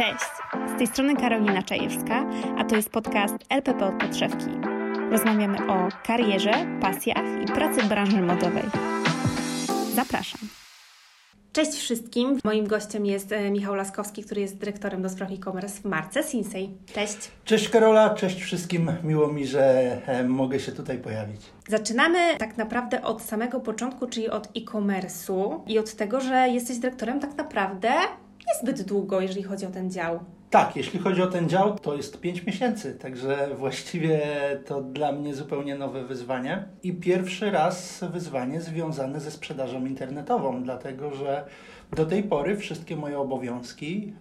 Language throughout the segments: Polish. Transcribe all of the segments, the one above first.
Cześć, z tej strony Karolina Czajewska, a to jest podcast LPP od podszewki. Rozmawiamy o karierze, pasjach i pracy w branży modowej. Zapraszam. Cześć wszystkim. Moim gościem jest e, Michał Laskowski, który jest dyrektorem do spraw e-commerce w marce Sinsei. Cześć. Cześć Karola, cześć wszystkim. Miło mi, że e, mogę się tutaj pojawić. Zaczynamy tak naprawdę od samego początku, czyli od e-commerce'u i od tego, że jesteś dyrektorem tak naprawdę niezbyt długo, jeżeli chodzi o ten dział. Tak, jeśli chodzi o ten dział, to jest 5 miesięcy, także właściwie to dla mnie zupełnie nowe wyzwanie. I pierwszy raz wyzwanie związane ze sprzedażą internetową, dlatego że do tej pory wszystkie moje obowiązki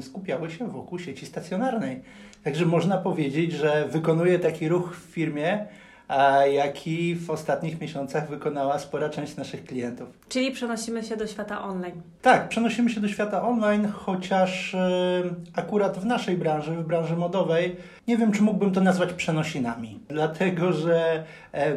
skupiały się wokół sieci stacjonarnej. Także można powiedzieć, że wykonuję taki ruch w firmie, jaki w ostatnich miesiącach wykonała spora część naszych klientów. Czyli przenosimy się do świata online. Tak, przenosimy się do świata online, chociaż akurat w naszej branży, w branży modowej, nie wiem, czy mógłbym to nazwać przenosinami. Dlatego, że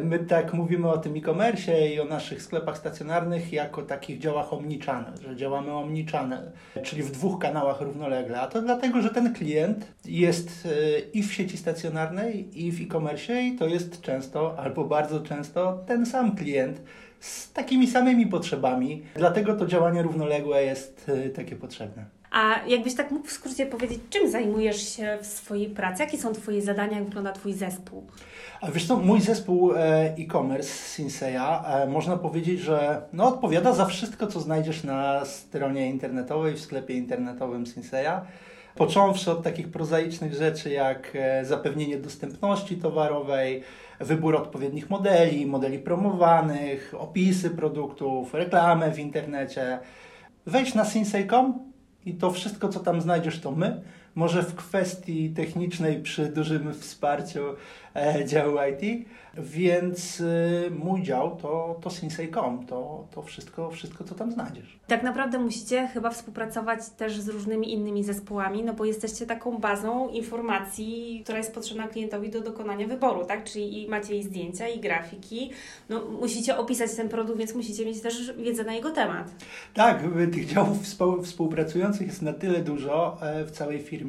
my tak mówimy o tym e-commerce i o naszych sklepach stacjonarnych jako takich działach omnichannel, że działamy omnichannel, czyli w dwóch kanałach równolegle. A to dlatego, że ten klient jest e, i w sieci stacjonarnej, i w e-commerce i to jest często, albo bardzo często ten sam klient z takimi samymi potrzebami. Dlatego to działanie równoległe jest e, takie potrzebne. A jakbyś tak mógł w skrócie powiedzieć, czym zajmujesz się w swojej pracy? Jakie są Twoje zadania? Jak wygląda Twój zespół? A wiesz co, mój zespół e, e-commerce Sinseya e, można powiedzieć, że no, odpowiada za wszystko, co znajdziesz na stronie internetowej, w sklepie internetowym Sinseya. Począwszy od takich prozaicznych rzeczy jak e, zapewnienie dostępności towarowej, wybór odpowiednich modeli, modeli promowanych, opisy produktów, reklamę w internecie. Wejdź na sinsei.com i to wszystko, co tam znajdziesz, to my. Może w kwestii technicznej przy dużym wsparciu e, działu IT, więc y, mój dział to, to Sinsei.com, to, to wszystko, wszystko, co tam znajdziesz. Tak naprawdę musicie chyba współpracować też z różnymi innymi zespołami, no bo jesteście taką bazą informacji, która jest potrzebna klientowi do dokonania wyboru, tak? Czyli i macie i zdjęcia, i grafiki. No, musicie opisać ten produkt, więc musicie mieć też wiedzę na jego temat. Tak, tych działów współpracujących jest na tyle dużo e, w całej firmie,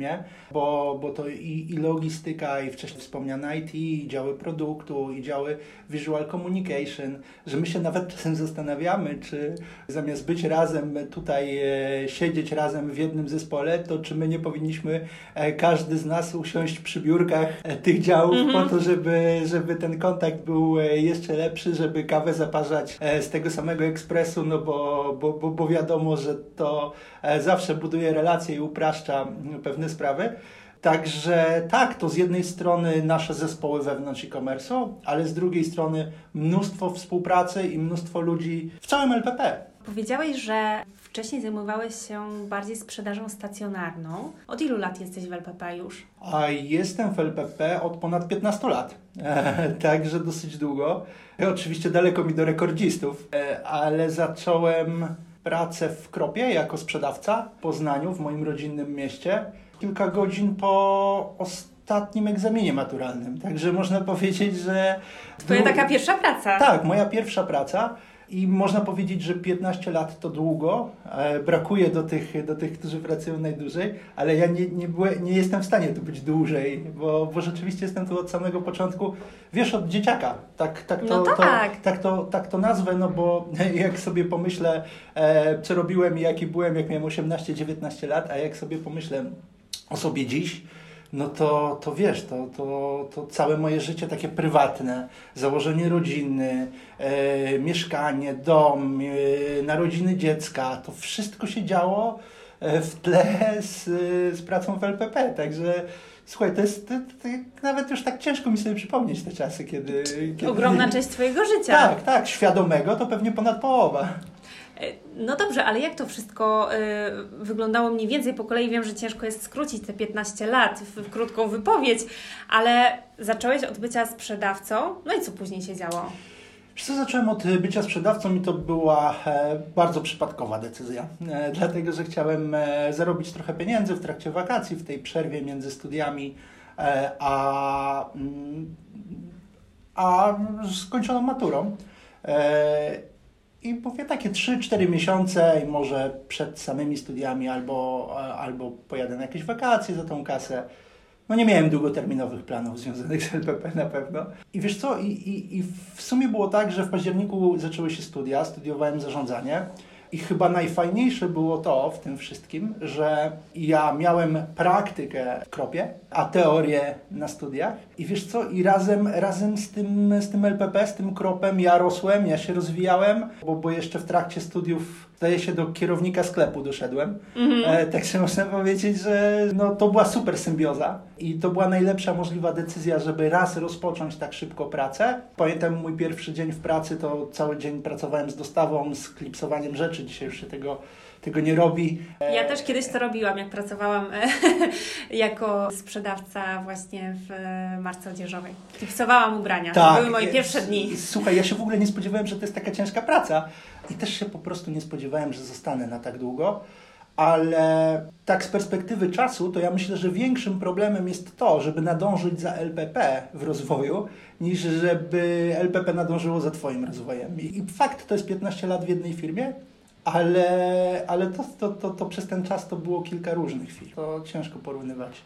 bo, bo to i, i logistyka, i wcześniej wspomniane IT, i działy produktu, i działy visual communication, że my się nawet czasem zastanawiamy, czy zamiast być razem tutaj, e, siedzieć razem w jednym zespole, to czy my nie powinniśmy e, każdy z nas usiąść przy biurkach e, tych działów mm -hmm. po to, żeby, żeby ten kontakt był jeszcze lepszy, żeby kawę zaparzać z tego samego ekspresu, no bo, bo, bo, bo wiadomo, że to zawsze buduje relacje i upraszcza pewne sprawy. Także tak, to z jednej strony nasze zespoły wewnątrz e-commerce, ale z drugiej strony mnóstwo współpracy i mnóstwo ludzi w całym LPP. Powiedziałeś, że wcześniej zajmowałeś się bardziej sprzedażą stacjonarną. Od ilu lat jesteś w LPP już? A jestem w LPP od ponad 15 lat, także dosyć długo. Oczywiście daleko mi do rekordzistów, ale zacząłem pracę w Kropie jako sprzedawca w Poznaniu, w moim rodzinnym mieście kilka godzin po ostatnim egzaminie maturalnym. Także można powiedzieć, że. Twoja taka pierwsza praca. Tak, moja pierwsza praca. I można powiedzieć, że 15 lat to długo. E, brakuje do tych, do tych, którzy pracują najdłużej, ale ja nie, nie, byłem, nie jestem w stanie tu być dłużej, bo, bo rzeczywiście jestem tu od samego początku, wiesz, od dzieciaka. Tak, tak, to, no tak. To, tak, to, tak to nazwę, no bo jak sobie pomyślę, e, co robiłem i jaki byłem, jak miałem 18-19 lat, a jak sobie pomyślę, o sobie dziś, no to, to wiesz, to, to, to całe moje życie takie prywatne, założenie rodziny, e, mieszkanie, dom, e, narodziny dziecka, to wszystko się działo e, w tle z, z pracą w LPP, także słuchaj, to jest to, to, nawet już tak ciężko mi sobie przypomnieć te czasy, kiedy... kiedy Ogromna część Twojego życia. Tak, tak, świadomego to pewnie ponad połowa. No dobrze, ale jak to wszystko y, wyglądało mniej więcej po kolei? Wiem, że ciężko jest skrócić te 15 lat w, krótką wypowiedź, ale zacząłeś od bycia sprzedawcą, no i co później się działo? Wiesz zacząłem od bycia sprzedawcą i to była e, bardzo przypadkowa decyzja, e, dlatego że chciałem e, zarobić trochę pieniędzy w trakcie wakacji, w tej przerwie między studiami e, a, mm, a skończoną maturą. E, I mówię takie 3-4 miesiące i może przed samymi studiami albo, albo pojadę na jakieś wakacje za tą kasę. No nie miałem długoterminowych planów związanych z LPP na pewno. I wiesz co, i, i, i w sumie było tak, że w październiku zaczęły się studia, studiowałem zarządzanie. I chyba najfajniejsze było to w tym wszystkim, że ja miałem praktykę w kropie, a teorię na studiach. I wiesz co, i razem, razem z, tym, z tym LPP, z tym kropem ja rosłem, ja się rozwijałem, bo, bo jeszcze w trakcie studiów zdaje się do kierownika sklepu doszedłem. Mhm. E, także można powiedzieć, że no, to była super symbioza i to była najlepsza możliwa decyzja, żeby raz rozpocząć tak szybko pracę. Pamiętam mój pierwszy dzień w pracy, to cały dzień pracowałem z dostawą, z klipsowaniem rzeczy. Dzisiaj już się tego tego nie robi. Ja też kiedyś to robiłam, jak pracowałam jako sprzedawca właśnie w marce odzieżowej. Klipsowałam ubrania. Tak, to były moje pierwsze dni. Słuchaj, ja się w ogóle nie spodziewałem, że to jest taka ciężka praca i też się po prostu nie spodziewałem, że zostanę na tak długo. Ale tak z perspektywy czasu, to ja myślę, że większym problemem jest to, żeby nadążyć za LPP w rozwoju, niż żeby LPP nadążyło za Twoim rozwojem. I fakt, to jest 15 lat w jednej firmie, ale, ale to, to, to, to przez ten czas to było kilka różnych firm. To ciężko porównywać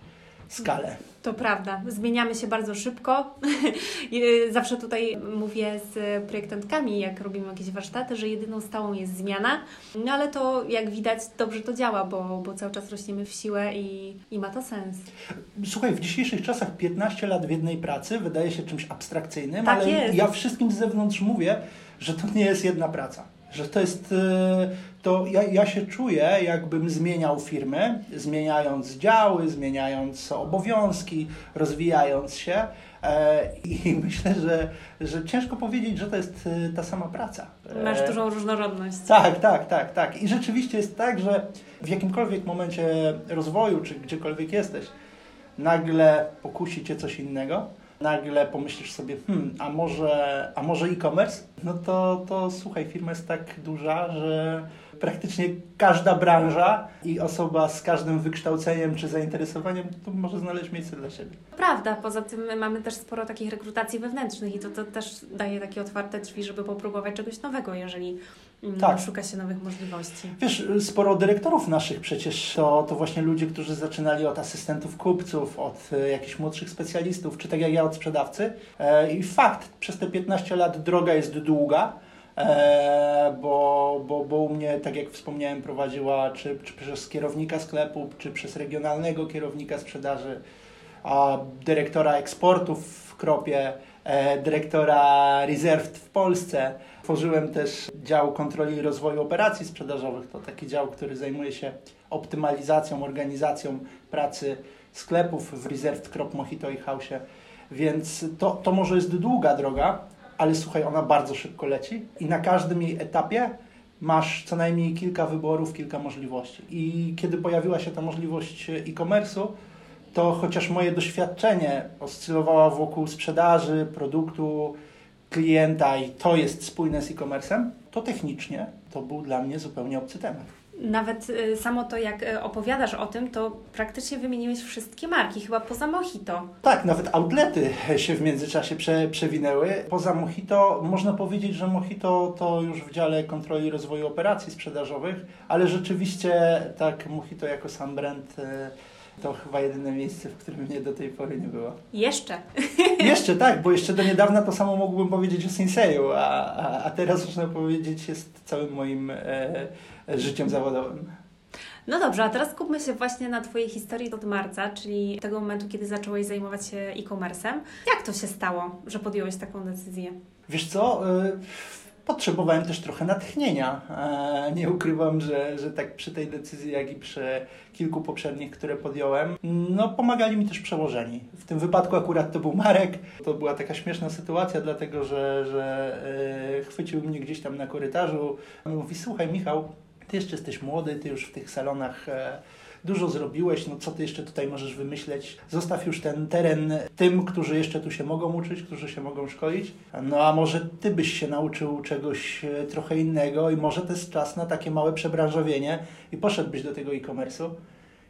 skalę. To prawda. Zmieniamy się bardzo szybko. Zawsze tutaj mówię z projektantkami, jak robimy jakieś warsztaty, że jedyną stałą jest zmiana, no ale to jak widać dobrze to działa, bo, bo cały czas rośniemy w siłę i, i ma to sens. Słuchaj, w dzisiejszych czasach 15 lat w jednej pracy wydaje się czymś abstrakcyjnym, tak ale jest. ja wszystkim z zewnątrz mówię, że to nie jest jedna praca że to jest, e, to ja, ja się czuję, jakbym zmieniał firmy, zmieniając działy, zmieniając obowiązki, rozwijając się. E, I myślę, że, że ciężko powiedzieć, że to jest e, ta sama praca. Masz dużą różnorodność. Tak, tak, tak, tak. I rzeczywiście jest tak, że w jakimkolwiek momencie rozwoju, czy gdziekolwiek jesteś, nagle pokusi cię coś innego nagle pomyślisz sobie, hmm, a może, a może e-commerce? No to, to słuchaj, firma jest tak duża, że praktycznie każda branża i osoba z każdym wykształceniem czy zainteresowaniem to może znaleźć miejsce dla siebie. Prawda, poza tym mamy też sporo takich rekrutacji wewnętrznych i to, to też daje takie otwarte drzwi, żeby popróbować czegoś nowego, jeżeli mm, tak. szuka się nowych możliwości. Wiesz, sporo dyrektorów naszych przecież to, to właśnie ludzie, którzy zaczynali od asystentów kupców, od e, jakichś młodszych specjalistów, czy tak jak ja od sprzedawcy. E, I fakt, przez te 15 lat droga jest długa, bo, bo, bo u mnie, tak jak wspomniałem, prowadziła czy, czy przez kierownika sklepu, czy przez regionalnego kierownika sprzedaży, a dyrektora eksportów w Kropie, e, dyrektora Reserved w Polsce. Tworzyłem też dział kontroli i rozwoju operacji sprzedażowych. To taki dział, który zajmuje się optymalizacją, organizacją pracy sklepów w Reserved Krop Mojito i House. Więc to, to może jest długa droga, ale słuchaj, ona bardzo szybko leci i na każdym jej etapie masz co najmniej kilka wyborów, kilka możliwości. I kiedy pojawiła się ta możliwość e-commerce'u, to chociaż moje doświadczenie oscylowało wokół sprzedaży, produktu, klienta i to jest spójne z e-commerce'em, to technicznie to był dla mnie zupełnie obcy temat nawet y, samo to, jak y, opowiadasz o tym, to praktycznie wymieniłeś wszystkie marki, chyba poza Mojito. Tak, nawet outlety się w międzyczasie prze, przewinęły. Poza Mojito można powiedzieć, że Mojito to już w dziale kontroli rozwoju operacji sprzedażowych, ale rzeczywiście tak Mojito jako sam brand y, to chyba jedyne miejsce, w którym mnie do tej pory nie było. Jeszcze. Jeszcze tak, bo jeszcze do niedawna to samo mógłbym powiedzieć o Senseju, a, a, a teraz można powiedzieć jest całym moim e, życiem zawodowym. No dobrze, a teraz skupmy się właśnie na Twojej historii od marca, czyli tego momentu, kiedy zacząłeś zajmować się e-commerce'em. Jak to się stało, że podjąłeś taką decyzję? Wiesz co, y, potrzebowałem też trochę natchnienia. E, nie ukrywam, że, że tak przy tej decyzji, jak i przy kilku poprzednich, które podjąłem, no pomagali mi też przełożeni. W tym wypadku akurat to był Marek. To była taka śmieszna sytuacja, dlatego że, że e, chwycił mnie gdzieś tam na korytarzu. Mówi, słuchaj Michał, ty jeszcze jesteś młody, ty już w tych salonach e, dużo zrobiłeś, no co ty jeszcze tutaj możesz wymyśleć? Zostaw już ten teren tym, którzy jeszcze tu się mogą uczyć, którzy się mogą szkolić. No a może ty byś się nauczył czegoś e, trochę innego i może to jest czas na takie małe przebranżowienie i poszedłbyś do tego e-commerce'u.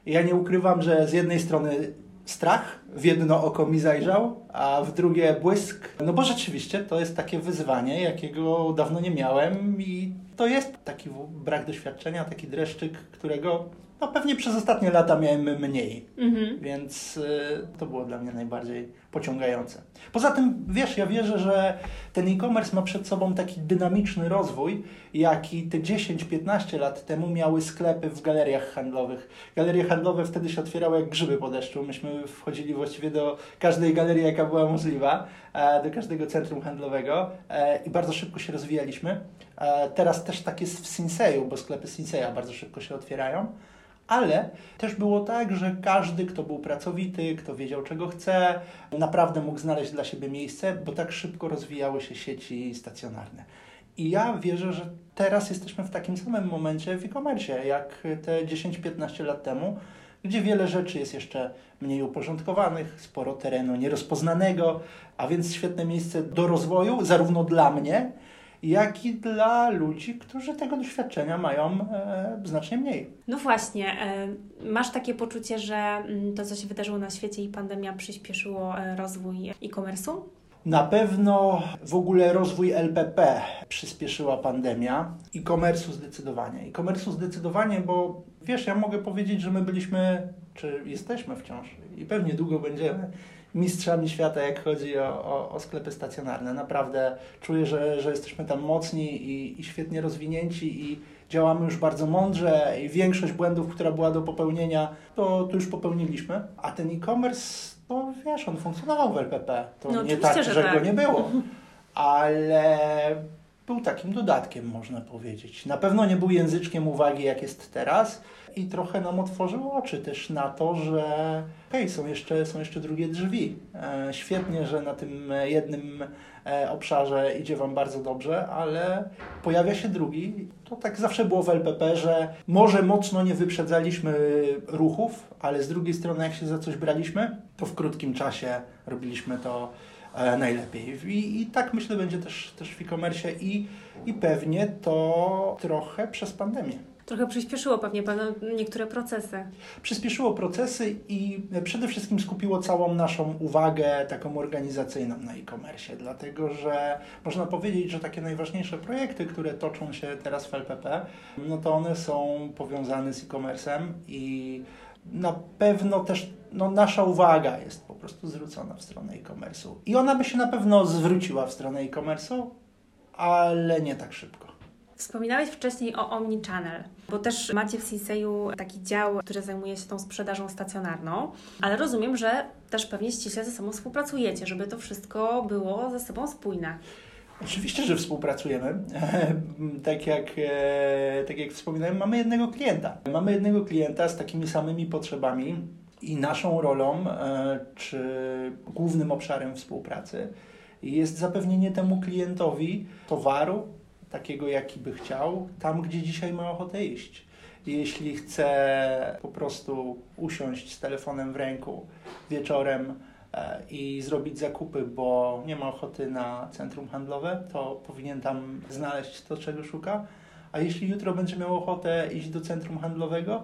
Ja nie ukrywam, że z jednej strony strach, w jedno oko mi zajrzał, a w drugie błysk. No bo rzeczywiście to jest takie wyzwanie, jakiego dawno nie miałem i to jest taki brak doświadczenia, taki dreszczyk, którego no pewnie przez ostatnie lata miałem mniej, mhm. więc y, to było dla mnie najbardziej pociągające. Poza tym, wiesz, ja wierzę, że ten e-commerce ma przed sobą taki dynamiczny rozwój, jaki te 10-15 lat temu miały sklepy w galeriach handlowych. Galerie handlowe wtedy się otwierały jak grzyby po deszczu. Myśmy wchodzili właściwie do każdej galerii, jaka była możliwa, e, do każdego centrum handlowego e, i bardzo szybko się rozwijaliśmy. E, teraz też tak jest w Sinseju, bo sklepy Sinseya bardzo szybko się otwierają ale też było tak, że każdy, kto był pracowity, kto wiedział czego chce, naprawdę mógł znaleźć dla siebie miejsce, bo tak szybko rozwijały się sieci stacjonarne. I ja wierzę, że teraz jesteśmy w takim samym momencie w e-commerce, jak te 10-15 lat temu, gdzie wiele rzeczy jest jeszcze mniej uporządkowanych, sporo terenu nierozpoznanego, a więc świetne miejsce do rozwoju, zarówno dla mnie, jak i dla ludzi, którzy tego doświadczenia mają e, znacznie mniej. No właśnie, e, masz takie poczucie, że mm, to, co się wydarzyło na świecie i pandemia przyspieszyło e, rozwój e-commerce'u? Na pewno w ogóle rozwój LPP przyspieszyła pandemia e-commerce'u zdecydowanie. E-commerce'u zdecydowanie, bo wiesz, ja mogę powiedzieć, że my byliśmy, czy jesteśmy wciąż i pewnie długo będziemy mistrzami świata, jak chodzi o, o, o, sklepy stacjonarne. Naprawdę czuję, że, że jesteśmy tam mocni i, i świetnie rozwinięci i działamy już bardzo mądrze i większość błędów, która była do popełnienia, to, to już popełniliśmy. A ten e-commerce, no wiesz, on funkcjonował w LPP. To no, nie tak, że, że tak. go nie było. Ale był takim dodatkiem, można powiedzieć. Na pewno nie był języczkiem uwagi, jak jest teraz, i trochę nam otworzył oczy też na to, że hej, są jeszcze, są jeszcze drugie drzwi. E, świetnie, że na tym jednym e, obszarze idzie Wam bardzo dobrze, ale pojawia się drugi. To tak zawsze było w LPP, że może mocno nie wyprzedzaliśmy ruchów, ale z drugiej strony, jak się za coś braliśmy, to w krótkim czasie robiliśmy to najlepiej. I, I, tak myślę będzie też, też w e-commerce i, i pewnie to trochę przez pandemię. Trochę przyspieszyło pewnie niektóre procesy. Przyspieszyło procesy i przede wszystkim skupiło całą naszą uwagę taką organizacyjną na e-commerce, dlatego że można powiedzieć, że takie najważniejsze projekty, które toczą się teraz w LPP, no to one są powiązane z e-commerce'em i na pewno też no, nasza uwaga jest po prostu zwrócona w stronę e-commerce'u. I ona by się na pewno zwróciła w stronę e-commerce'u, ale nie tak szybko. Wspominałeś wcześniej o Omnichannel, bo też macie w Sinseju taki dział, który zajmuje się tą sprzedażą stacjonarną, ale rozumiem, że też pewnie ściśle ze sobą współpracujecie, żeby to wszystko było ze sobą spójne. Oczywiście, że współpracujemy. tak, jak, e, tak jak wspominałem, mamy jednego klienta. Mamy jednego klienta z takimi samymi potrzebami i naszą rolą, e, czy głównym obszarem współpracy jest zapewnienie temu klientowi towaru, takiego, jaki by chciał, tam, gdzie dzisiaj ma ochotę iść. Jeśli chce po prostu usiąść z telefonem w ręku wieczorem i zrobić zakupy, bo nie ma ochoty na centrum handlowe, to powinien tam znaleźć to, czego szuka. A jeśli jutro będzie miał ochotę iść do centrum handlowego,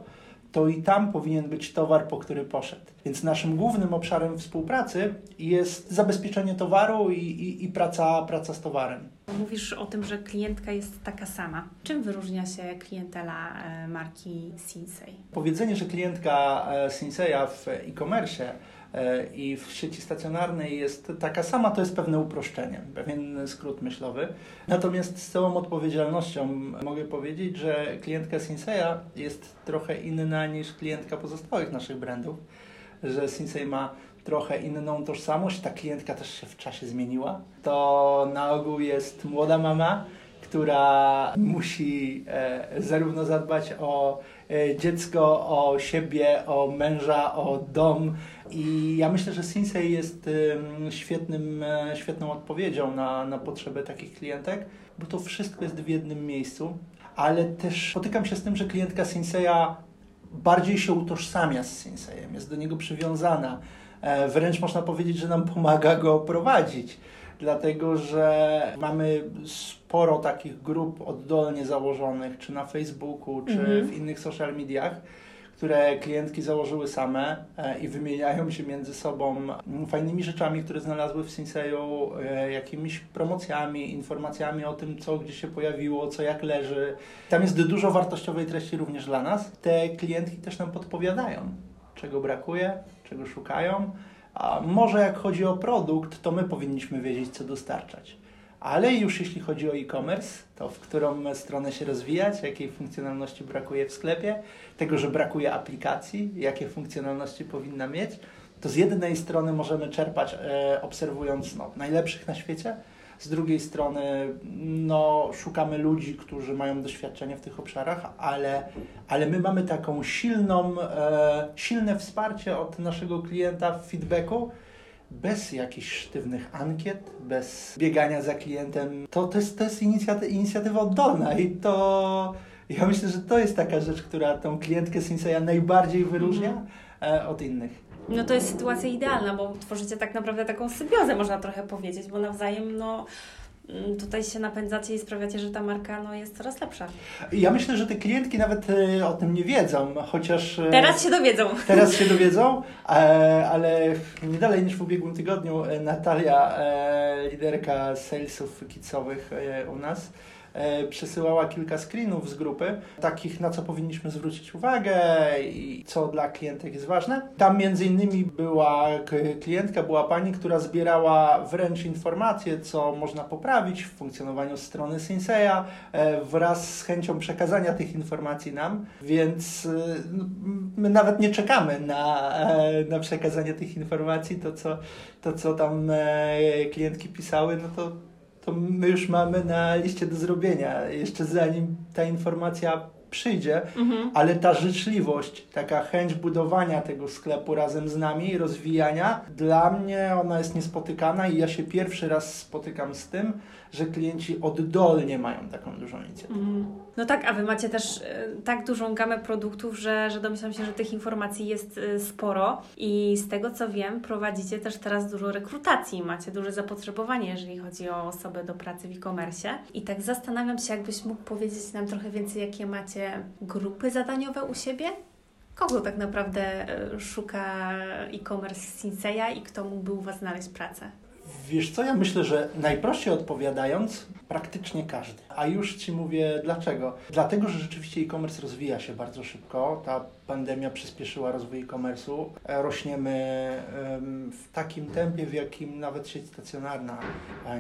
to i tam powinien być towar, po który poszedł. Więc naszym głównym obszarem współpracy jest zabezpieczenie towaru i, i, i praca, praca z towarem. Mówisz o tym, że klientka jest taka sama. Czym wyróżnia się klientela e, marki Sinsei? Powiedzenie, że klientka e, Sinseya w e-commerce i w sieci stacjonarnej jest taka sama, to jest pewne uproszczenie, pewien skrót myślowy. Natomiast z całą odpowiedzialnością mogę powiedzieć, że klientka Sinseya jest trochę inna niż klientka pozostałych naszych brandów, że Sinsei ma trochę inną tożsamość, ta klientka też się w czasie zmieniła. To na ogół jest młoda mama, która musi e, zarówno zadbać o e, dziecko, o siebie, o męża, o dom. I ja myślę, że Sinsei jest e, świetnym, świetną odpowiedzią na, na potrzeby takich klientek, bo to wszystko jest w jednym miejscu. Ale też spotykam się z tym, że klientka Sinseya bardziej się utożsamia z Sinsejem, jest do niego przywiązana E, wręcz można powiedzieć, że nam pomaga go prowadzić, dlatego że mamy sporo takich grup oddolnie założonych, czy na Facebooku, czy mhm. w innych social mediach, które klientki założyły same e, i wymieniają się między sobą fajnymi rzeczami, które znalazły w Sinseju, e, jakimiś promocjami, informacjami o tym, co gdzie się pojawiło, co jak leży. Tam jest dużo wartościowej treści również dla nas. Te klientki też nam podpowiadają, czego brakuje, czego szukają. A może jak chodzi o produkt, to my powinniśmy wiedzieć, co dostarczać. Ale już jeśli chodzi o e-commerce, to w którą stronę się rozwijać, jakiej funkcjonalności brakuje w sklepie, tego, że brakuje aplikacji, jakie funkcjonalności powinna mieć, to z jednej strony możemy czerpać e, obserwując no, najlepszych na świecie, z drugiej strony no, szukamy ludzi, którzy mają doświadczenie w tych obszarach, ale, ale my mamy taką silną, e, silne wsparcie od naszego klienta w feedbacku, bez jakichś sztywnych ankiet, bez biegania za klientem. To, to jest, to jest inicjatywa, inicjatywa oddolna i to ja myślę, że to jest taka rzecz, która tą klientkę Sinseya najbardziej wyróżnia mm. od innych. No to jest sytuacja idealna, bo tworzycie tak naprawdę taką symbiozę, można trochę powiedzieć, bo nawzajem no tutaj się napędzacie i sprawiacie, że ta marka no, jest coraz lepsza. Ja myślę, że te klientki nawet e, o tym nie wiedzą, chociaż... E, teraz się dowiedzą. Teraz się dowiedzą, e, ale nie dalej niż w ubiegłym tygodniu Natalia, liderka salesów kicowych u nas, przesyłała kilka screenów z grupy, takich na co powinniśmy zwrócić uwagę i co dla klientek jest ważne. Tam między innymi była klientka, była pani, która zbierała wręcz informacje, co można poprawić w funkcjonowaniu strony Sinseya e, wraz z chęcią przekazania tych informacji nam, więc e, no, my nawet nie czekamy na, na przekazanie tych informacji, to co, to co tam klientki pisały, no to to my już mamy na liście do zrobienia, jeszcze zanim ta informacja przyjdzie, mhm. ale ta życzliwość, taka chęć budowania tego sklepu razem z nami, rozwijania, dla mnie ona jest niespotykana i ja się pierwszy raz spotykam z tym, że klienci oddolnie mają taką dużą inicjatywę. Mm. No tak, a Wy macie też e, tak dużą gamę produktów, że, że domyślam się, że tych informacji jest e, sporo i z tego co wiem, prowadzicie też teraz dużo rekrutacji, macie duże zapotrzebowanie, jeżeli chodzi o osoby do pracy w e-commerce. I tak zastanawiam się, jakbyś mógł powiedzieć nam trochę więcej, jakie macie grupy zadaniowe u siebie? Kogo tak naprawdę e, szuka e-commerce Sinseya i kto mógłby u Was znaleźć pracę? Wiesz co, ja myślę, że najprościej odpowiadając, praktycznie każdy. A już Ci mówię dlaczego. Dlatego, że rzeczywiście e-commerce rozwija się bardzo szybko. Ta pandemia przyspieszyła rozwój e-commerce'u. Rośniemy w takim tempie, w jakim nawet sieć stacjonarna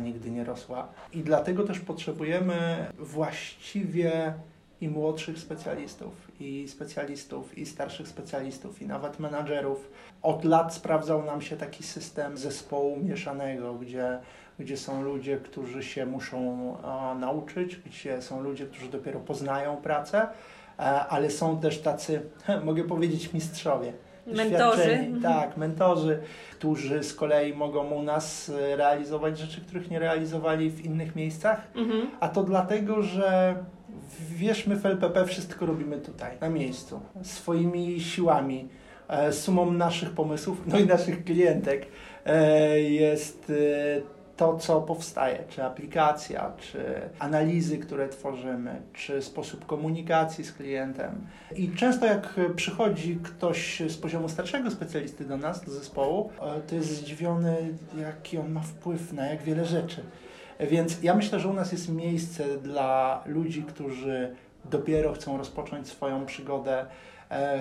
nigdy nie rosła. I dlatego też potrzebujemy właściwie i młodszych specjalistów, i specjalistów, i starszych specjalistów, i nawet menadżerów. Od lat sprawdzał nam się taki system zespołu mieszanego, gdzie, gdzie są ludzie, którzy się muszą a, nauczyć, gdzie są ludzie, którzy dopiero poznają pracę, a, e, ale są też tacy, mogę powiedzieć, mistrzowie. Mentorzy. Tak, mentorzy, którzy z kolei mogą u nas realizować rzeczy, których nie realizowali w innych miejscach. Mhm. A to dlatego, że wiesz, my w LPP wszystko robimy tutaj, na miejscu, swoimi siłami, e, sumą naszych pomysłów, no i naszych klientek e, jest e, to, co powstaje, czy aplikacja, czy analizy, które tworzymy, czy sposób komunikacji z klientem. I często jak przychodzi ktoś z poziomu starszego specjalisty do nas, do zespołu, to jest zdziwiony, jaki on ma wpływ na jak wiele rzeczy. Więc ja myślę, że u nas jest miejsce dla ludzi, którzy dopiero chcą rozpocząć swoją przygodę e,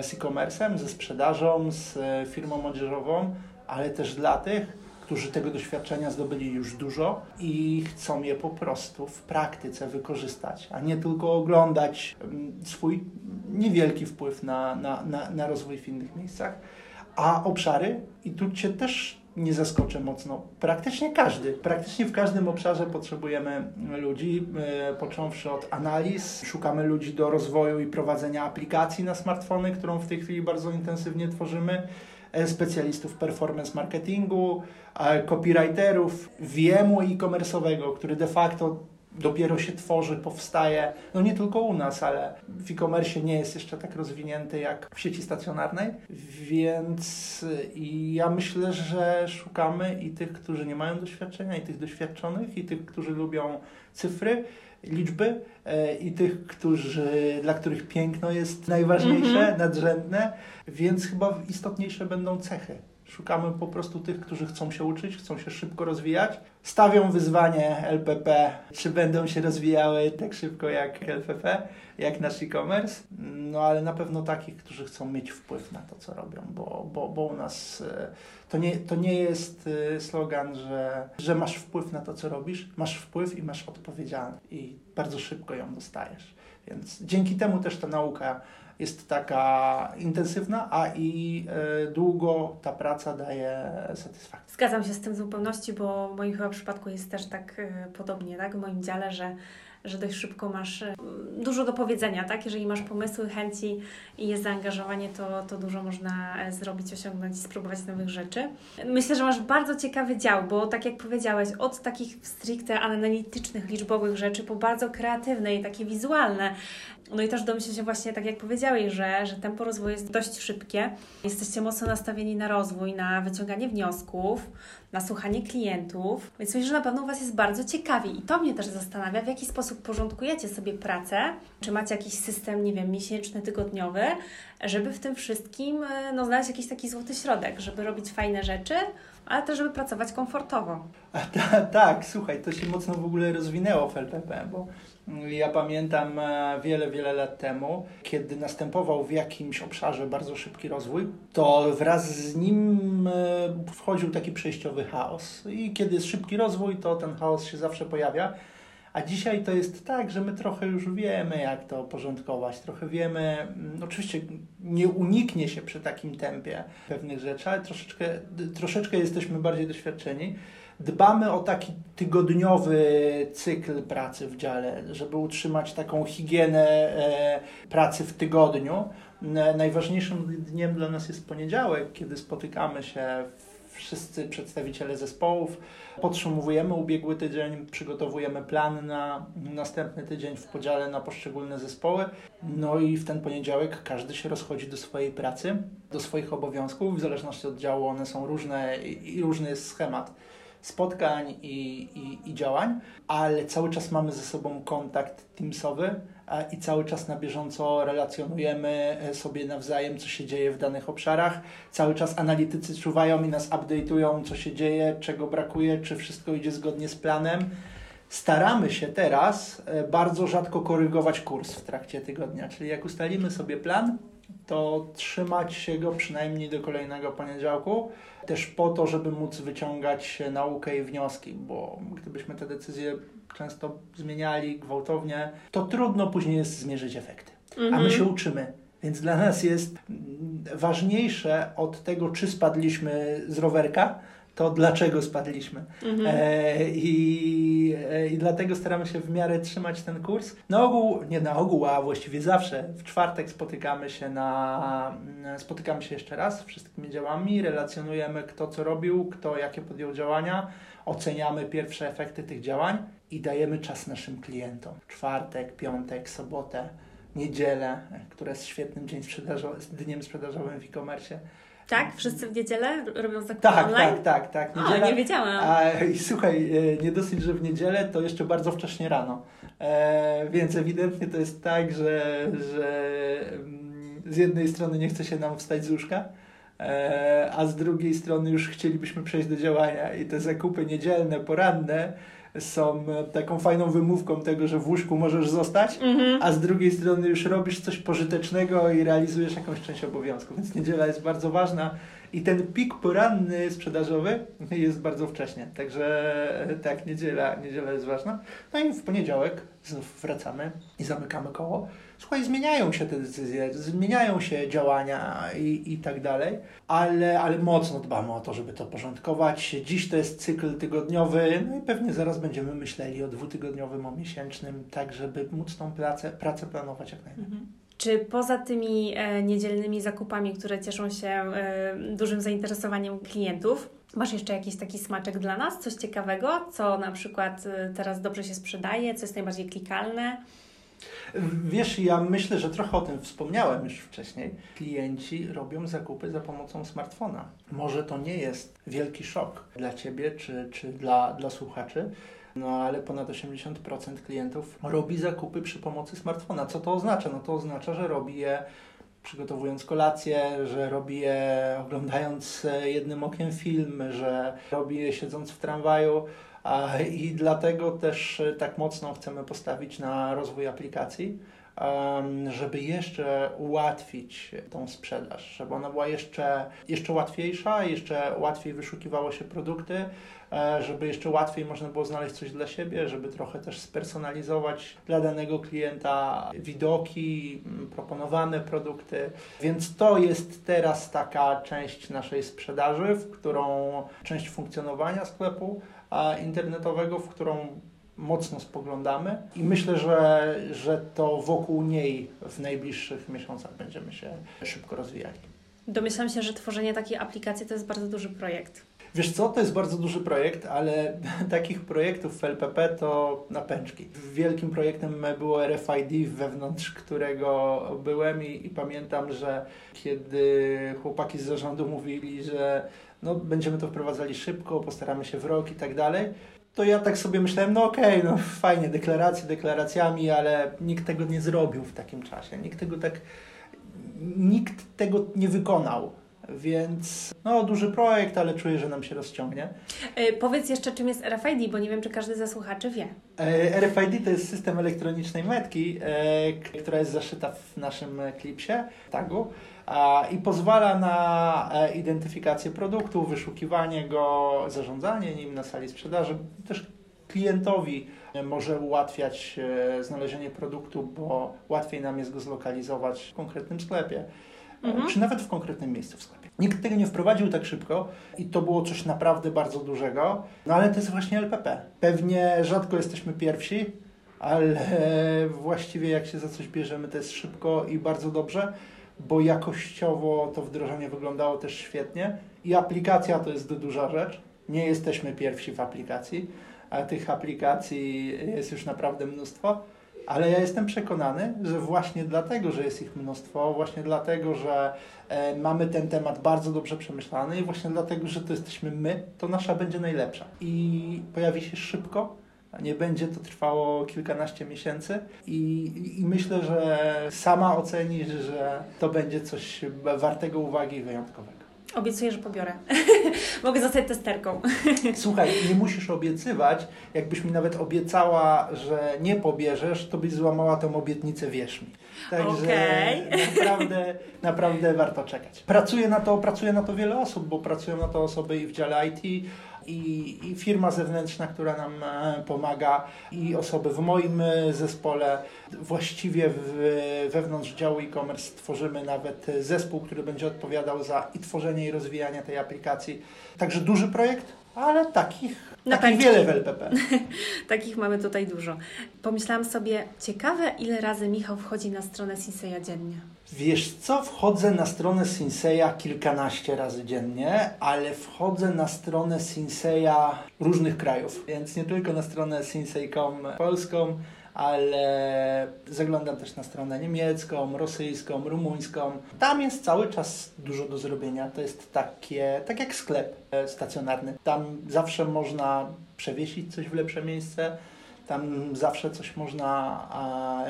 z e-commerce'em, ze sprzedażą, z e, firmą odzieżową, ale też dla tych, którzy tego doświadczenia zdobyli już dużo i chcą je po prostu w praktyce wykorzystać, a nie tylko oglądać mm, swój niewielki wpływ na, na, na, na rozwój w innych miejscach. A obszary, i tu Cię też nie zaskoczę mocno. Praktycznie każdy, praktycznie w każdym obszarze potrzebujemy ludzi, e, począwszy od analiz, szukamy ludzi do rozwoju i prowadzenia aplikacji na smartfony, którą w tej chwili bardzo intensywnie tworzymy, e, specjalistów performance marketingu, e, copywriterów, wiemu e-commerce'owego, który de facto dopiero się tworzy, powstaje, no nie tylko u nas, ale w e-commerce nie jest jeszcze tak rozwinięty jak w sieci stacjonarnej, więc i ja myślę, że szukamy i tych, którzy nie mają doświadczenia, i tych doświadczonych, i tych, którzy lubią cyfry, liczby e, i tych, którzy, dla których piękno jest najważniejsze, mm -hmm. nadrzędne, więc chyba istotniejsze będą cechy. Szukamy po prostu tych, którzy chcą się uczyć, chcą się szybko rozwijać. Stawią wyzwanie LPP, czy będą się rozwijały tak szybko jak LPP, jak nasz e-commerce. No ale na pewno takich, którzy chcą mieć wpływ na to, co robią, bo, bo, bo u nas e, to nie, to nie jest e, slogan, że, że masz wpływ na to, co robisz. Masz wpływ i masz odpowiedzialność i bardzo szybko ją dostajesz. Więc dzięki temu też ta nauka jest taka intensywna, a i e, długo ta praca daje satysfakcję. Zgadzam się z tym w zupełności, bo w moim chyba przypadku jest też tak e, podobnie, tak? W moim dziale, że że dość szybko masz e, dużo do powiedzenia, tak? Jeżeli masz pomysły, chęci i jest zaangażowanie, to, to dużo można zrobić, osiągnąć i spróbować nowych rzeczy. Myślę, że masz bardzo ciekawy dział, bo tak jak powiedziałeś, od takich stricte analitycznych, liczbowych rzeczy po bardzo kreatywne i takie wizualne. No i też domyślę się właśnie, tak jak powiedziałeś, że, że tempo rozwoju jest dość szybkie. Jesteście mocno nastawieni na rozwój, na wyciąganie wniosków, na słuchanie klientów, więc myślę, że na pewno u Was jest bardzo ciekawie i to mnie też zastanawia, w jaki sposób porządkujecie sobie pracę, czy macie jakiś system, nie wiem, miesięczny, tygodniowy, żeby w tym wszystkim no, znaleźć jakiś taki złoty środek, żeby robić fajne rzeczy, ale też, żeby pracować komfortowo. A, ta, tak, słuchaj, to się mocno w ogóle rozwinęło w LPP, bo ja pamiętam e, wiele, wiele lat temu, kiedy następował w jakimś obszarze bardzo szybki rozwój, to wraz z nim e, wchodził taki przejściowy chaos. I kiedy jest szybki rozwój, to ten chaos się zawsze pojawia. A dzisiaj to jest tak, że my trochę już wiemy, jak to porządkować, trochę wiemy, mm, oczywiście nie uniknie się przy takim tempie pewnych rzeczy, ale troszeczkę, troszeczkę jesteśmy bardziej doświadczeni dbamy o taki tygodniowy cykl pracy w dziale, żeby utrzymać taką higienę e, pracy w tygodniu. Najważniejszym dniem dla nas jest poniedziałek, kiedy spotykamy się wszyscy przedstawiciele zespołów, podsumowujemy ubiegły tydzień, przygotowujemy plan na następny tydzień w podziale na poszczególne zespoły. No i w ten poniedziałek każdy się rozchodzi do swojej pracy, do swoich obowiązków. W zależności od działu one są różne i różny jest schemat spotkań i, i, i działań, ale cały czas mamy ze sobą kontakt teamsowy i cały czas na bieżąco relacjonujemy e, sobie nawzajem, co się dzieje w danych obszarach. Cały czas analitycy czuwają i nas update'ują, co się dzieje, czego brakuje, czy wszystko idzie zgodnie z planem. Staramy się teraz e, bardzo rzadko korygować kurs w trakcie tygodnia, czyli jak ustalimy sobie plan, to trzymać się go przynajmniej do kolejnego poniedziałku, też po to, żeby móc wyciągać naukę i wnioski, bo gdybyśmy te decyzje często zmieniali gwałtownie, to trudno później jest zmierzyć efekty. Mhm. A my mhm. się uczymy. Więc dla nas jest ważniejsze od tego, czy spadliśmy z rowerka, to dlaczego spadliśmy. Mhm. E, i, e, I dlatego staramy się w miarę trzymać ten kurs. Na ogół, nie na ogół, a właściwie zawsze w czwartek spotykamy się na spotykamy się jeszcze raz wszystkimi działami, relacjonujemy kto co robił, kto jakie podjął działania, oceniamy pierwsze efekty tych działań i dajemy czas naszym klientom. Czwartek, piątek, sobotę, niedzielę, która jest świetnym dzień sprzedażo- dniem sprzedażowym w e-commerce tak? Wszyscy w niedzielę robią zakupy tak, online? Tak, tak, tak. Niedziela, o, nie wiedziałam. A, I słuchaj, e, nie dosyć, że w niedzielę, to jeszcze bardzo wcześnie rano. E, więc ewidentnie to jest tak, że, że mm, z jednej strony nie chce się nam wstać z łóżka, e, a z drugiej strony już chcielibyśmy przejść do działania i te zakupy niedzielne, poranne są taką fajną wymówką tego, że w łóżku możesz zostać, mm-hmm. a z drugiej strony już robisz coś pożytecznego i realizujesz jakąś część obowiązków. Więc niedziela jest bardzo ważna i ten pik poranny sprzedażowy jest bardzo wcześnie. Także tak, niedziela, niedziela jest ważna. No i w poniedziałek znów wracamy i zamykamy koło. Słuchaj, zmieniają się te decyzje, zmieniają się działania i, i tak dalej, ale, ale mocno dbamy o to, żeby to porządkować. Dziś to jest cykl tygodniowy, no i pewnie zaraz będziemy myśleli o dwutygodniowym, o miesięcznym, tak żeby móc tą pracę, pracę planować jak najlepiej. Mhm. Czy poza tymi e, niedzielnymi zakupami, które cieszą się e, dużym zainteresowaniem klientów, masz jeszcze jakiś taki smaczek dla nas? Coś ciekawego, co na przykład e, teraz dobrze się sprzedaje, co jest najbardziej klikalne? Wiesz, ja myślę, że trochę o tym wspomniałem już wcześniej. Klienci robią zakupy za pomocą smartfona. Może to nie jest wielki szok dla Ciebie czy, czy dla, dla słuchaczy, no ale ponad 80% klientów robi zakupy przy pomocy smartfona. Co to oznacza? No to oznacza, że robi je przygotowując kolację, że robi je oglądając e, jednym okiem film, że robi je siedząc w tramwaju. I dlatego też e, tak mocno chcemy postawić na rozwój aplikacji żeby jeszcze ułatwić tą sprzedaż, żeby ona była jeszcze, jeszcze łatwiejsza, jeszcze łatwiej wyszukiwało się produkty, żeby jeszcze łatwiej można było znaleźć coś dla siebie, żeby trochę też spersonalizować dla danego klienta widoki, proponowane produkty. Więc to jest teraz taka część naszej sprzedaży, w którą część funkcjonowania sklepu internetowego, w którą mocno spoglądamy i myślę, że, że to wokół niej w najbliższych miesiącach będziemy się szybko rozwijali. Domyślam się, że tworzenie takiej aplikacji to jest bardzo duży projekt. Wiesz co, to jest bardzo duży projekt, ale takich projektów w LPP to na pęczki. Wielkim projektem było RFID, wewnątrz którego byłem i, i pamiętam, że kiedy chłopaki z zarządu mówili, że no, będziemy to wprowadzali szybko, postaramy się w rok i tak dalej, to ja tak sobie myślałem, no okej, okay, no fajnie, deklaracje deklaracjami, ale nikt tego nie zrobił w takim czasie. Nikt tego tak, nikt tego nie wykonał. Więc no, duży projekt, ale czuję, że nam się rozciągnie. Yy, powiedz jeszcze, czym jest RFID, bo nie wiem, czy każdy ze słuchaczy wie. Yy, RFID to jest system elektronicznej metki, yy, która jest zaszyta w naszym klipsie, tagu i pozwala na e, identyfikację produktu, wyszukiwanie go, zarządzanie nim na sali sprzedaży. Też klientowi może ułatwiać e, znalezienie produktu, bo łatwiej nam jest go zlokalizować w konkretnym sklepie, e, mhm. czy nawet w konkretnym miejscu w sklepie. Nikt tego nie wprowadził tak szybko i to było coś naprawdę bardzo dużego, no ale to jest właśnie LPP. Pewnie rzadko jesteśmy pierwsi, ale właściwie jak się za coś bierzemy, to jest szybko i bardzo dobrze bo jakościowo to wdrożenie wyglądało też świetnie i aplikacja to jest duża rzecz. Nie jesteśmy pierwsi w aplikacji, a tych aplikacji jest już naprawdę mnóstwo, ale ja jestem przekonany, że właśnie dlatego, że jest ich mnóstwo, właśnie dlatego, że e, mamy ten temat bardzo dobrze przemyślany i właśnie dlatego, że to jesteśmy my, to nasza będzie najlepsza i pojawi się szybko nie będzie to trwało kilkanaście miesięcy i, i myślę, że sama ocenisz, że to będzie coś wartego uwagi i wyjątkowego. Obiecuję, że pobiorę. Mogę zostać testerką. Słuchaj, nie musisz obiecywać. Jakbyś mi nawet obiecała, że nie pobierzesz, to byś złamała tą obietnicę, wierz mi. Także okay. naprawdę, naprawdę warto czekać. Pracuje na to, pracuje na to wiele osób, bo pracują na to osoby i w dziale IT, i, i firma zewnętrzna, która nam e, pomaga, i osoby w moim e, zespole. Właściwie w, wewnątrz działu e-commerce tworzymy nawet zespół, który będzie odpowiadał za i tworzenie i rozwijanie tej aplikacji. Także duży projekt, ale takich, Na takich wiele w LPP. takich mamy tutaj dużo. Pomyślałam sobie, ciekawe ile razy Michał wchodzi na stronę Sinseya dziennie. Wiesz co, wchodzę na stronę Sinseya kilkanaście razy dziennie, ale wchodzę na stronę Sinseya różnych krajów, więc nie tylko na stronę sinsei.com polską, ale zaglądam też na stronę niemiecką, rosyjską, rumuńską. Tam jest cały czas dużo do zrobienia. To jest takie, tak jak sklep e, stacjonarny. Tam zawsze można przewiesić coś w lepsze miejsce tam zawsze coś można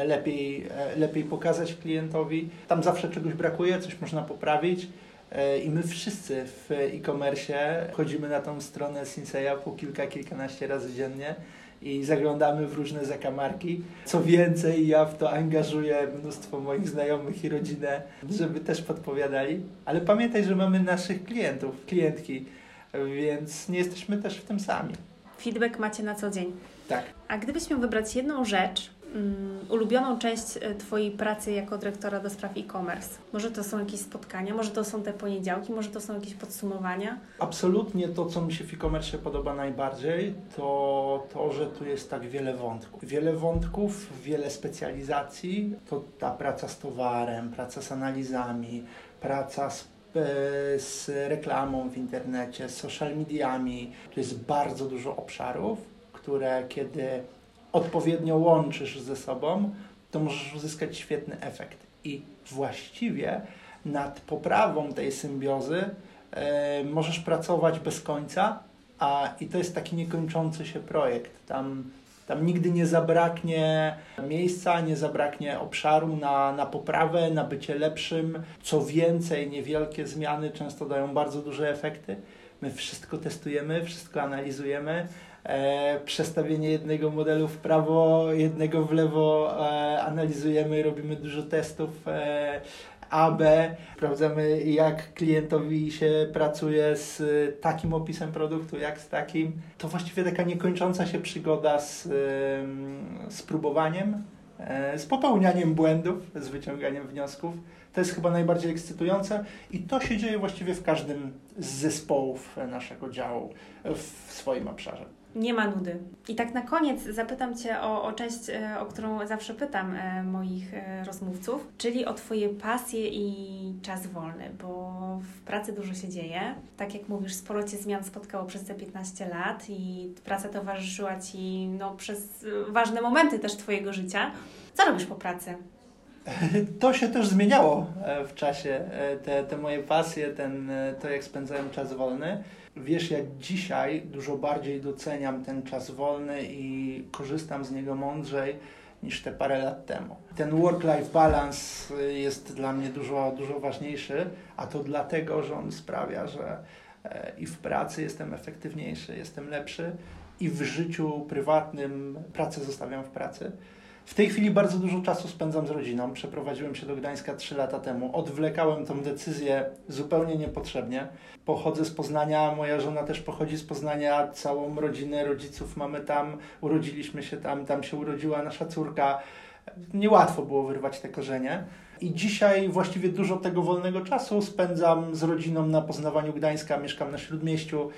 lepiej, e, lepiej pokazać klientowi. Tam zawsze czegoś brakuje, coś można poprawić. E, I my wszyscy w e-commerce chodzimy na tą stronę Sinseya po kilka, kilkanaście razy dziennie i zaglądamy w różne zakamarki. Co więcej, ja w to angażuję mnóstwo moich znajomych i rodzinę, żeby też podpowiadali. Ale pamiętaj, że mamy naszych klientów, klientki, więc nie jesteśmy też w tym sami. Feedback macie na co dzień. Tak. A gdybyś miał wybrać jedną rzecz, um, ulubioną część e, Twojej pracy jako dyrektora do spraw e-commerce, może to są jakieś spotkania, może to są te poniedziałki, może to są jakieś podsumowania? Absolutnie to, co mi się w e-commerce podoba najbardziej, to to, że tu jest tak wiele wątków. Wiele wątków, wiele specjalizacji, to ta praca z towarem, praca z analizami, praca z e, z reklamą w internecie, z social mediami. Tu jest bardzo dużo obszarów które kiedy odpowiednio łączysz ze sobą, to możesz uzyskać świetny efekt. I właściwie nad poprawą tej symbiozy e, możesz pracować bez końca, a, i to jest taki niekończący się projekt. Tam, tam nigdy nie zabraknie miejsca, nie zabraknie obszaru na, na poprawę, na bycie lepszym. Co więcej, niewielkie zmiany często dają bardzo duże efekty. My wszystko testujemy, wszystko analizujemy. E, przestawienie jednego modelu w prawo, jednego w lewo e, analizujemy, robimy dużo testów. E, AB, sprawdzamy jak klientowi się pracuje z takim opisem produktu, jak z takim. To właściwie taka niekończąca się przygoda z, z próbowaniem, e, z popełnianiem błędów, z wyciąganiem wniosków. To jest chyba najbardziej ekscytujące i to się dzieje właściwie w każdym z zespołów naszego działu w swoim obszarze nie ma nudy. I tak na koniec zapytam Cię o, o część, e, o którą zawsze pytam e, moich e, rozmówców, czyli o Twoje pasje i czas wolny, bo w pracy dużo się dzieje. Tak jak mówisz, sporo Cię zmian spotkało przez te 15 lat i praca towarzyszyła Ci no, przez ważne momenty też Twojego życia. Co robisz po pracy? To się też zmieniało w czasie, te, te moje pasje, ten, to jak spędzałem czas wolny wiesz, ja dzisiaj dużo bardziej doceniam ten czas wolny i korzystam z niego mądrzej niż te parę lat temu. Ten work-life balance jest dla mnie dużo, dużo ważniejszy, a to dlatego, że on sprawia, że e, i w pracy jestem efektywniejszy, jestem lepszy i w życiu prywatnym pracę zostawiam w pracy. W tej chwili bardzo dużo czasu spędzam z rodziną. Przeprowadziłem się do Gdańska 3 lata temu. Odwlekałem tą decyzję zupełnie niepotrzebnie. Pochodzę z Poznania, moja żona też pochodzi z Poznania, całą rodzinę rodziców mamy tam, urodziliśmy się tam, tam się urodziła nasza córka. Niełatwo było wyrwać te korzenie. I dzisiaj właściwie dużo tego wolnego czasu spędzam z rodziną na poznawaniu Gdańska, mieszkam na Śródmieściu.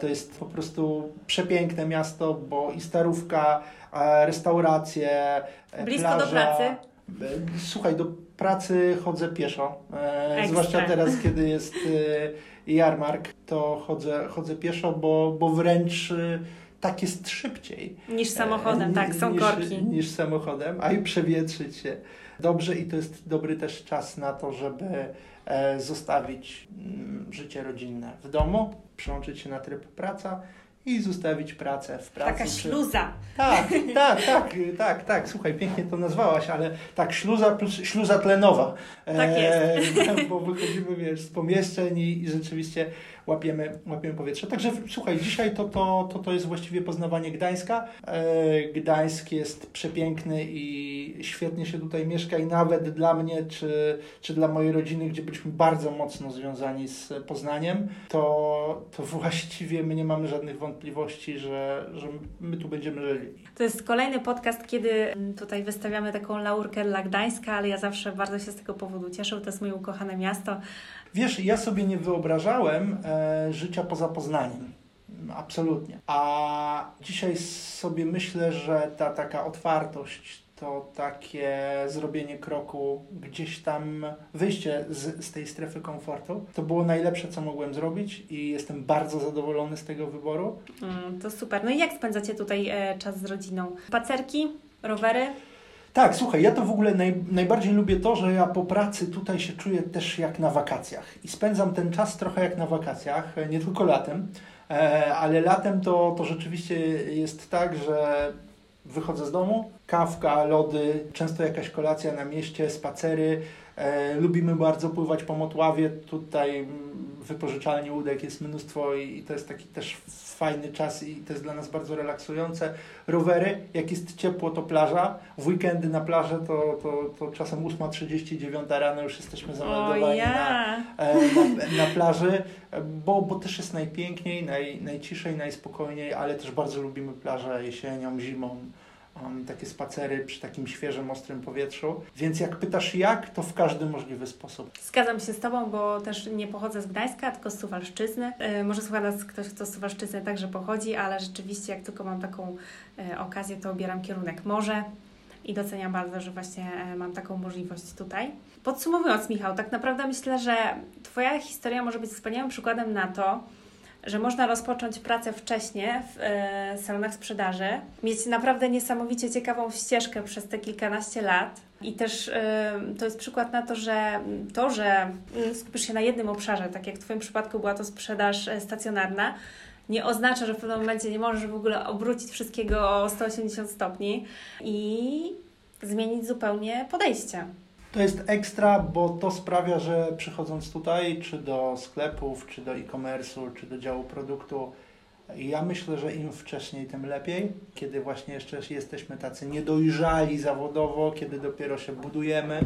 To jest po prostu przepiękne miasto, bo i starówka, restauracje, e, Blisko plaża. do pracy? E, słuchaj, do pracy chodzę pieszo. E, Ekstra. Zwłaszcza teraz, kiedy jest jarmark, to chodzę, chodzę pieszo, bo, bo wręcz tak jest szybciej. Niż samochodem, tak, są niż, korki. Niż samochodem, a i przewietrzyć się dobrze i to jest dobry też czas na to, żeby zostawić mm, życie rodzinne w domu, przełączyć się na tryb praca i zostawić pracę w pracy. Taka śluza. Tak, tak, tak, tak, tak. Słuchaj, pięknie to nazwałaś, ale tak, śluza plus śluza tlenowa. Tak jest. E, bo wychodzimy, wiesz, z pomieszczeń i, i rzeczywiście łapiemy, łapiemy powietrze. Także słuchaj, dzisiaj to, to, to, to jest właściwie poznawanie Gdańska. E, Gdańsk jest przepiękny i świetnie się tutaj mieszka i nawet dla mnie, czy, czy dla mojej rodziny, gdzie byliśmy bardzo mocno związani z Poznaniem, to, to właściwie my nie mamy żadnych wątpliwości, że, że my tu będziemy żyli. To jest kolejny podcast, kiedy tutaj wystawiamy taką laurkę dla Gdańska, ale ja zawsze bardzo się z tego powodu cieszę. To jest moje ukochane miasto. Wiesz, ja sobie nie wyobrażałem e, życia poza Poznaniem. Absolutnie. A dzisiaj sobie myślę, że ta taka otwartość, to takie zrobienie kroku, gdzieś tam wyjście z, z tej strefy komfortu, to było najlepsze, co mogłem zrobić i jestem bardzo zadowolony z tego wyboru. Mm, to super. No i jak spędzacie tutaj e, czas z rodziną? Spacerki, rowery? Tak, słuchaj, ja to w ogóle naj, najbardziej lubię to, że ja po pracy tutaj się czuję też jak na wakacjach i spędzam ten czas trochę jak na wakacjach, nie tylko latem, e, ale latem to, to rzeczywiście jest tak, że wychodzę z domu, kawka, lody, często jakaś kolacja na mieście, spacery. E, lubimy bardzo pływać po Motławie. Tutaj wypożyczalni łódek jest mnóstwo i to jest taki też fajny czas i to jest dla nas bardzo relaksujące. Rowery, jak jest ciepło, to plaża. W weekendy na plażę to, to, to czasem 8.39 rano już jesteśmy zameldowani na, e, na, na, plaży, bo, bo też jest najpiękniej, naj, najciszej, najspokojniej, ale też bardzo lubimy plażę jesienią, zimą takie spacery przy takim świeżym, ostrym powietrzu. Więc jak pytasz jak, to w każdy możliwy sposób. Zgadzam się z Tobą, bo też nie pochodzę z Gdańska, tylko z Suwalszczyzny. Yy, może słucha nas ktoś, kto z Suwalszczyzny także pochodzi, ale rzeczywiście jak tylko mam taką yy, okazję, to obieram kierunek morze i doceniam bardzo, że właśnie e, mam taką możliwość tutaj. Podsumowując, Michał, tak naprawdę myślę, że Twoja historia może być wspaniałym przykładem na to, że można rozpocząć pracę wcześniej w e, salonach sprzedaży, mieć naprawdę niesamowicie ciekawą ścieżkę przez te kilkanaście lat. I też e, to jest przykład na to, że to, że skupisz się na jednym obszarze, tak jak w Twoim przypadku była to sprzedaż e, stacjonarna, nie oznacza, że w pewnym momencie nie możesz w ogóle obrócić wszystkiego o 180 stopni i zmienić zupełnie podejście. To jest ekstra, bo to sprawia, że przychodząc tutaj, czy do sklepów, czy do e-commerce'u, czy do działu produktu, ja myślę, że im wcześniej, tym lepiej. Kiedy właśnie jeszcze jesteśmy tacy niedojrzali zawodowo, kiedy dopiero się budujemy.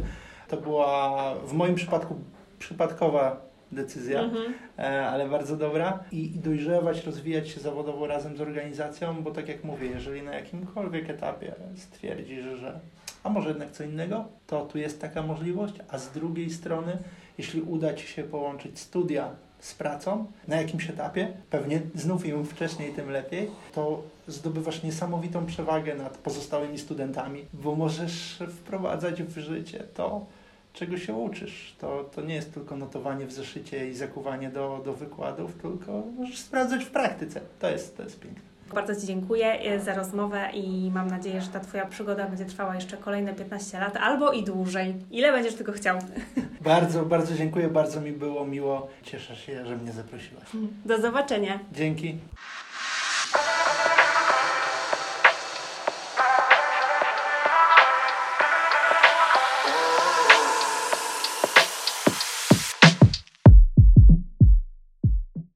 To była w moim przypadku przypadkowa decyzja, mhm. E, ale bardzo dobra. I, I dojrzewać, rozwijać się zawodowo razem z organizacją, bo tak jak mówię, jeżeli na jakimkolwiek etapie stwierdzisz, że a może jednak co innego, to tu jest taka możliwość, a z drugiej strony, jeśli uda Ci się połączyć studia z pracą na jakimś etapie, pewnie znów im wcześniej, tym lepiej, to zdobywasz niesamowitą przewagę nad pozostałymi studentami, bo możesz wprowadzać w życie to, czego się uczysz. To, to nie jest tylko notowanie w zeszycie i zakuwanie do, do wykładów, tylko możesz sprawdzać w praktyce. To jest, to jest piękne. Bardzo Ci dziękuję e, za rozmowę i mam nadzieję, że ta Twoja przygoda będzie trwała jeszcze kolejne 15 lat albo i dłużej. Ile będziesz tylko chciał. Bardzo, bardzo dziękuję, bardzo mi było miło. Cieszę się, że mnie zaprosiłaś. Do zobaczenia. Dzięki.